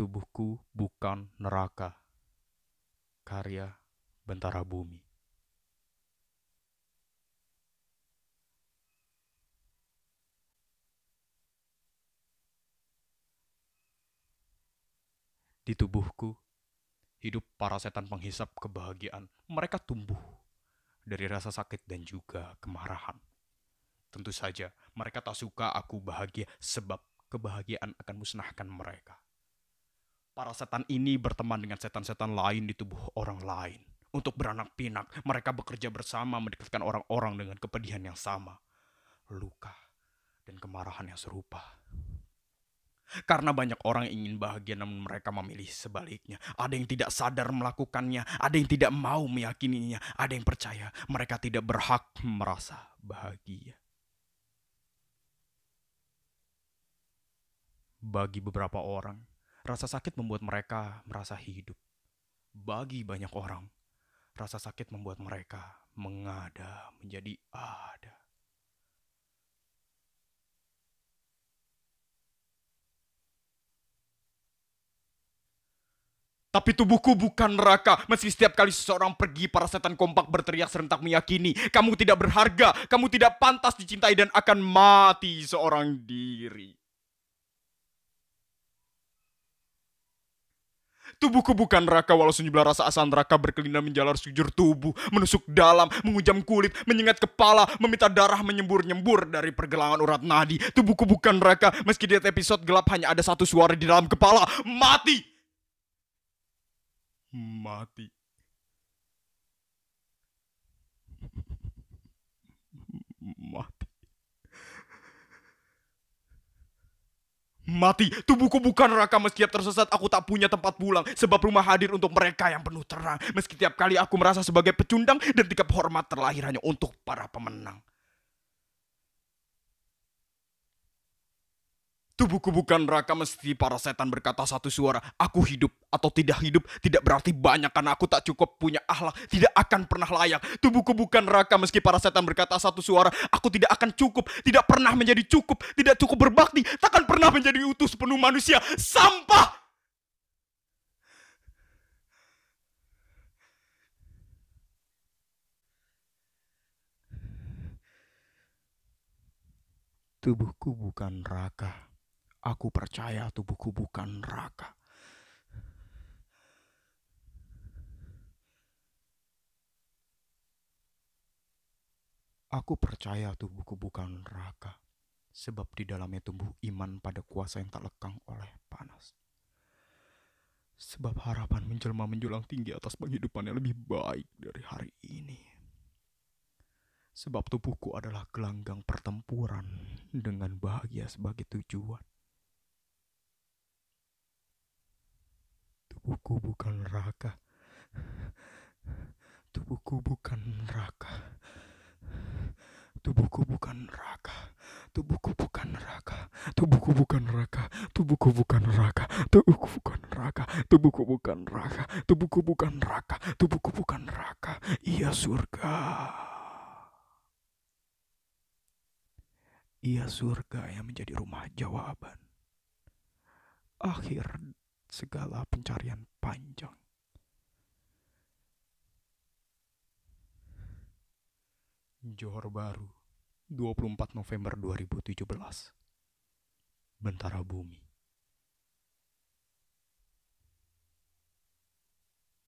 Tubuhku bukan neraka. Karya Bentara Bumi. Di tubuhku hidup para setan penghisap kebahagiaan. Mereka tumbuh dari rasa sakit dan juga kemarahan. Tentu saja, mereka tak suka aku bahagia sebab kebahagiaan akan musnahkan mereka. Para setan ini berteman dengan setan-setan lain di tubuh orang lain. Untuk beranak pinak, mereka bekerja bersama mendekatkan orang-orang dengan kepedihan yang sama, luka, dan kemarahan yang serupa. Karena banyak orang ingin bahagia namun mereka memilih sebaliknya. Ada yang tidak sadar melakukannya, ada yang tidak mau meyakininya, ada yang percaya mereka tidak berhak merasa bahagia. Bagi beberapa orang, rasa sakit membuat mereka merasa hidup. Bagi banyak orang, rasa sakit membuat mereka mengada menjadi ada. Tapi tubuhku bukan neraka. Meski setiap kali seseorang pergi, para setan kompak berteriak serentak meyakini, kamu tidak berharga, kamu tidak pantas dicintai dan akan mati seorang diri. Tubuhku bukan neraka walau sejumlah rasa asal neraka berkelindang menjalar sujur tubuh, menusuk dalam, mengujam kulit, menyengat kepala, meminta darah menyembur-nyembur dari pergelangan urat nadi. Tubuhku bukan neraka meski di episode gelap hanya ada satu suara di dalam kepala. Mati. Mati. Mati, tubuhku bukan neraka. Meski tersesat aku tak punya tempat pulang. Sebab rumah hadir untuk mereka yang penuh terang. Meski tiap kali aku merasa sebagai pecundang Dan tikap hormat terlahir hanya untuk para pemenang Tubuhku bukan neraka mesti para setan berkata satu suara. Aku hidup atau tidak hidup tidak berarti banyak karena aku tak cukup punya akhlak. Tidak akan pernah layak. Tubuhku bukan neraka meski para setan berkata satu suara. Aku tidak akan cukup. Tidak pernah menjadi cukup. Tidak cukup berbakti. Takkan pernah menjadi utuh sepenuh manusia. Sampah! Tubuhku bukan neraka. Aku percaya tubuhku bukan neraka. Aku percaya tubuhku bukan neraka, sebab di dalamnya tumbuh iman pada kuasa yang tak lekang oleh panas. Sebab harapan menjelma menjulang tinggi atas penghidupan yang lebih baik dari hari ini. Sebab tubuhku adalah gelanggang pertempuran dengan bahagia sebagai tujuan. Tubuhku bukan neraka. Tubuhku bukan neraka. Tubuhku bukan neraka. Tubuhku bukan neraka. Tubuhku bukan neraka. Tubuhku bukan neraka. Tubuhku bukan neraka. Tubuhku bukan neraka. Tubuhku bukan neraka. Tubuhku bukan neraka. Ia surga. Ia surga yang menjadi rumah jawaban. Akhir segala pencarian panjang. Johor Baru, 24 November 2017. Bentara Bumi.